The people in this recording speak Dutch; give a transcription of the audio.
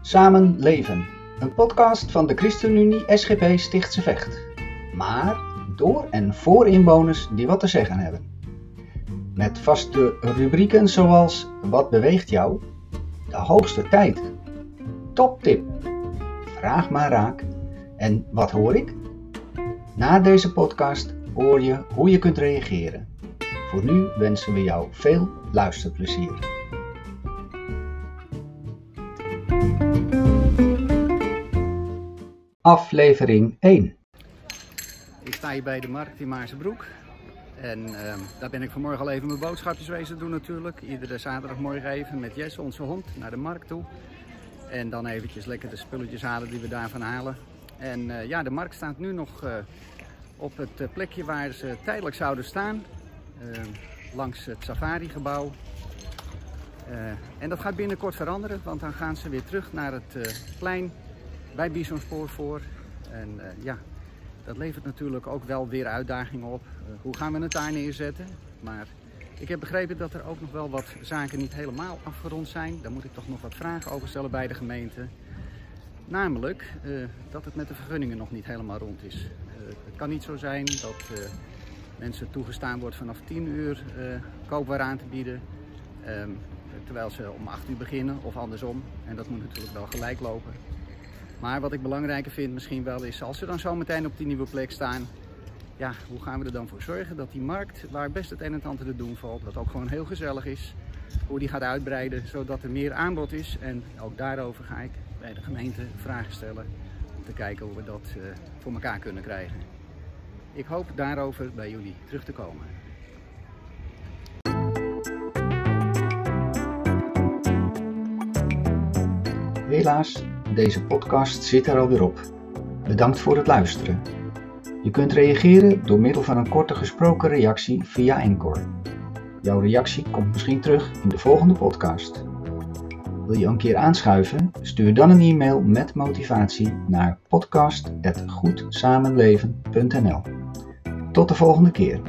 Samen Leven, een podcast van de ChristenUnie SGP Stichtse Vecht. Maar door en voor inwoners die wat te zeggen hebben. Met vaste rubrieken zoals Wat beweegt jou? De hoogste tijd. Toptip. Vraag maar raak. En wat hoor ik? Na deze podcast hoor je hoe je kunt reageren. Voor nu wensen we jou veel luisterplezier. Aflevering 1 Ik sta hier bij de markt in Maarsebroek. En ehm, daar ben ik vanmorgen al even mijn boodschapjes wezen doen natuurlijk. Iedere zaterdagmorgen even met Jesse, onze hond, naar de markt toe. En dan eventjes lekker de spulletjes halen die we daarvan halen. En eh, ja, de markt staat nu nog eh, op het plekje waar ze tijdelijk zouden staan. ehm, langs het safari-gebouw. Eh, en dat gaat binnenkort veranderen, want dan gaan ze weer terug naar het eh, plein bij Bisonspoor voor. En eh, ja, dat levert natuurlijk ook wel weer uitdagingen op. Hoe gaan we het daar neerzetten? Maar ik heb begrepen dat er ook nog wel wat zaken niet helemaal afgerond zijn. Daar moet ik toch nog wat vragen over stellen bij de gemeente. Namelijk dat het met de vergunningen nog niet helemaal rond is. Het kan niet zo zijn dat mensen toegestaan wordt vanaf 10 uur koopwaar aan te bieden. ehm, terwijl ze om 8 uur beginnen of andersom. En dat moet natuurlijk wel gelijk lopen. Maar wat ik belangrijker vind misschien wel is, als ze dan zo meteen op die nieuwe plek staan, ja, hoe gaan we er dan voor zorgen dat die markt, waar best het een en ander te doen valt, wat ook gewoon heel gezellig is, hoe die gaat uitbreiden, zodat er meer aanbod is. En ook daarover ga ik bij de gemeente vragen stellen om te kijken hoe we dat eh, voor elkaar kunnen krijgen. Ik hoop daarover bij jullie terug te komen. Helaas, deze podcast zit er alweer op. Bedankt voor het luisteren. Je kunt reageren door middel van een korte gesproken reactie via Encore. Jouw reactie komt misschien terug in de volgende podcast. Wil je een keer aanschuiven? Stuur dan een e-mail met motivatie naar podcast.goedzamenleven.nl. Tot de volgende keer.